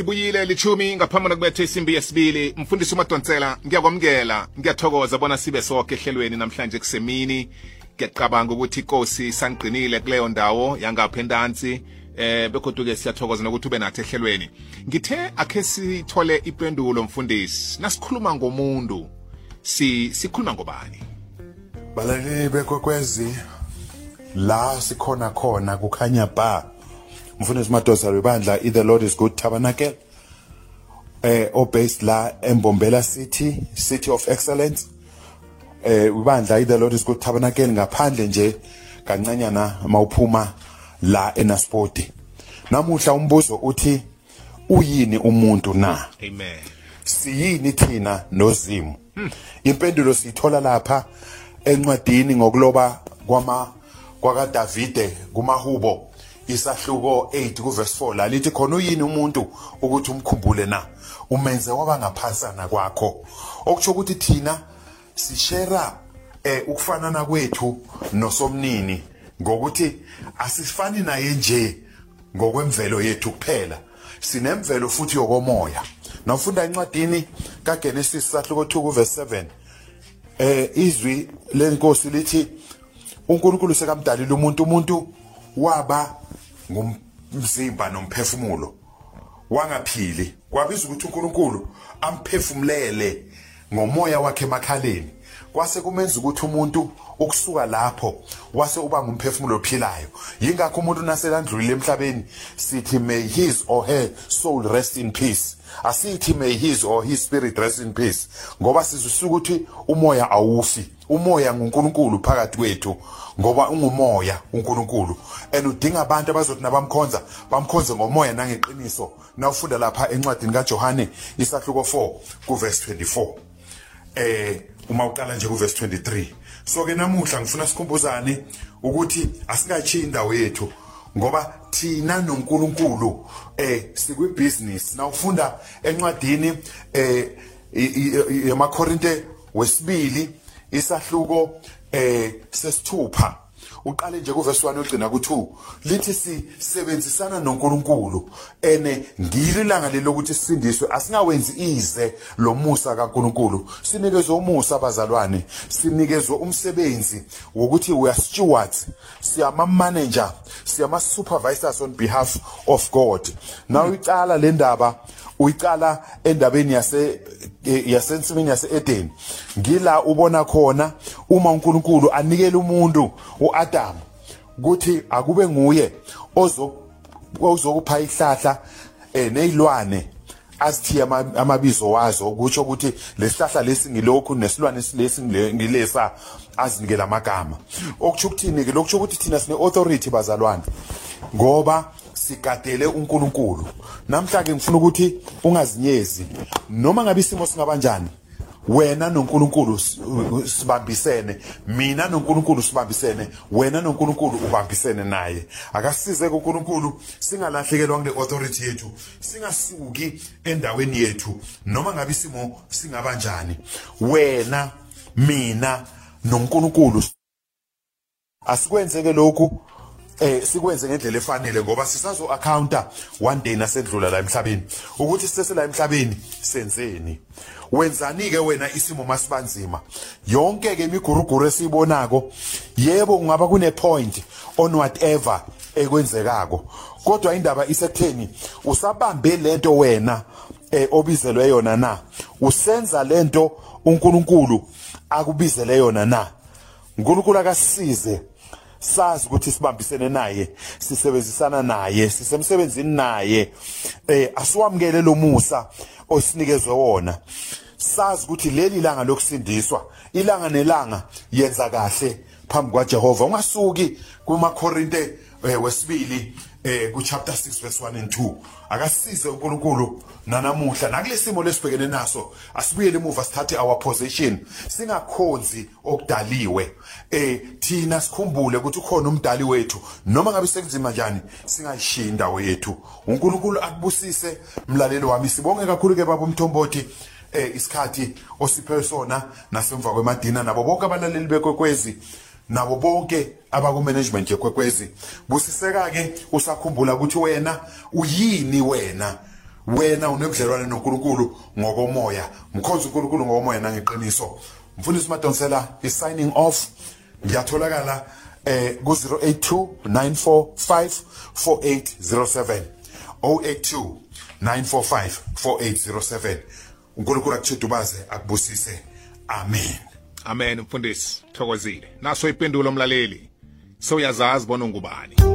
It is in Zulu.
sibuyile lichumi ngaphambi kokubetha isimbi yesibili. Mfundisi umadonsela ngiyakwamukela ngiyathokoza bona sibe sonke ehlelweni namhlanje kusemini. Ngiyacabanga ukuthi inkosi isangiqinile kuleyo ndawo yangapha endansi eh begodwa-ke siyathokoza nokuthi ube nathi ehlelweni. Ngithe akhe sithole ipendulo mfundisi nasikhuluma ngomuntu si sikhuluma ngobani? Balaleli bekwekwezi la sikhona khona kukhanya ba mfundisi madosa webandla the lord is good tabernacle eh obased la embombela city city of excellence. Eh ubandla the lord is good tabernacle ngaphandle nje kancanyana mawuphuma la enaspoti. Namuhla umbuzo uthi uyini umuntu na? Amen. Siyini thina nozimu? Impendulo siyithola lapha encwadini ngokuloba kwama kwakaDavide kumahubo. Isahluko 8 kuverse 4 la lithi khona uyini umuntu ukuthi umkhumbule na? Umenze waba ngaphasana kwakho. Okusho ukuthi thina sishera eh ukufanana kwethu nosomnini ngokuthi asifani naye nje ngokwemvelo yethu kuphela. Sinemvelo futhi yokomoya. Nawufunda encwadini kaGenesis sahluko 2 kuverse 7 eh izwi lenkosi lithi uNkulunkulu sekamdalile umuntu umuntu waba ngumzimba nomphefumulo. Wangaphili kwabiza ukuthi uNkulunkulu amphefumulele ngomoya wakhe emakhaleni. Kwase kumenza ukuthi umuntu ukusuka lapho wase uba ngumphefumulo ophilayo. Yingakho umuntu naselandlulile emhlabeni sithi may his or her soul rest in peace. Asithi may his or his spirit rest in peace. Ngoba sizisuka ukuthi umoya awufi. Umoya nguNkulunkulu phakathi kwethu ngoba ungumoya uNkulunkulu. And udinga abantu abazothi nabamkhonza bamkhonze ngomoya nangeqiniso. Nawufunda lapha encwadini kaJohane isahluko 4 kuverse 24 eh uma uqala nje kuverse 23 so ke namuhla ngifuna sikhumbuzane ukuthi asikachiyi indawo yethu ngoba thina noNkulunkulu eh sikwibusiness. Nawufunda encwadini eh yamaKorinte wesibili isahluko eh sesithupha. Uqale nje kuverse 1 ugcina ku2 lithi sisebenzisana noNkulunkulu ene ngililanga lelokuthi sisindiswe. Asingawenzi ize lomusa kaNkulunkulu. Sinikezwe umusa abazalwane. Sinikezwe umsebenzi wokuthi we are stewards. Siyama manager siyama supervisors on behalf of God. Now icala le ndaba uyicala endabeni yase yasensimini yase-Eden. Ngila ubona khona uma uNkulunkulu anikele umuntu uAdam ukuthi akube nguye ozokupha ihlahla eh nezilwane asithiya amabizo wazo. Ukuthi ukuthi lesihlahla lesi ngilokhu nesilwane lesi ngilesa azinikela amagama. Okuthi ukuthini ke lokhu ukuthi thina sine authority bazalwane ngoba sigadele uNkulunkulu. Namhla ke ngifuna ukuthi ungazinyezi. Noma ngabe isimo singabanjani wena noNkulunkulu sibambisene. Mina noNkulunkulu sibambisene wena noNkulunkulu ubambisene naye. Akasize uNkulunkulu singalahlekelwa ngale authority yethu singasuki endaweni yethu. Noma ngabe isimo singabanjani wena mina noNkulunkulu asikwenzeke lokhu. Eh sikwenze ngendlela efanele ngoba sisazo accounta one day nasendlula la emhlabeni. Ukuthi sisese la emhlabeni senzeni. Wenzani ke wena isimo masibanzima? Yonke ke imiguruguru esiyibonako yebo kungaba kune point on whatever ekwenzekako. Kodwa indaba isekutheni usabambe lento wena eh obizelwe yona na? Usenza lento uNkulunkulu akubizele yona na? uNkulunkulu akasize. Sazi ukuthi sibambisene naye sisebenzisana naye sisemsebenzini naye. Eh asiwamukele lo Musa osinikezwe wona. Sazi ukuthi leli langa lokusindiswa ilanga nelanga yenza kahle phambi kwaJehova ungasuki kumaKorinte wesibili eh ku chapter 6 verse 1 and 2 akasize uNkulunkulu nanamuhla nakulesimo lesibhekene naso asibuyele emuva sithathe our position. Singakhonzi okudaliwe. Eh thina sikhumbule ukuthi ukhona umdali wethu. Noma ngabe sekunzima njani singayishiyi indawo yethu. uNkulunkulu akubusise mlalelo wami. Sibonge kakhulu ke baba umthombothi eh isikhathi osiphe sona nasemva kwemadina nabo bonke abalaleli bekwekwezi. Nabo bonke abaku management yekwekwezi. Busiseka ke usakhumbula ukuthi wena uyini wena? Wena unebudlelwane noNkulunkulu ngokomoya. Mkhonza uNkulunkulu ngokomoya nangeqiniso. Mfundisi Madonsela is signing off. Ngiyatholakala eh ku 082 945 4807 082 945 4807 uNkulunkulu akuchidubaze akubusise. Amen. Amen mfundisi thokozile. Naso ipendulo mlaleli. Sewuyazazi bona ungubani.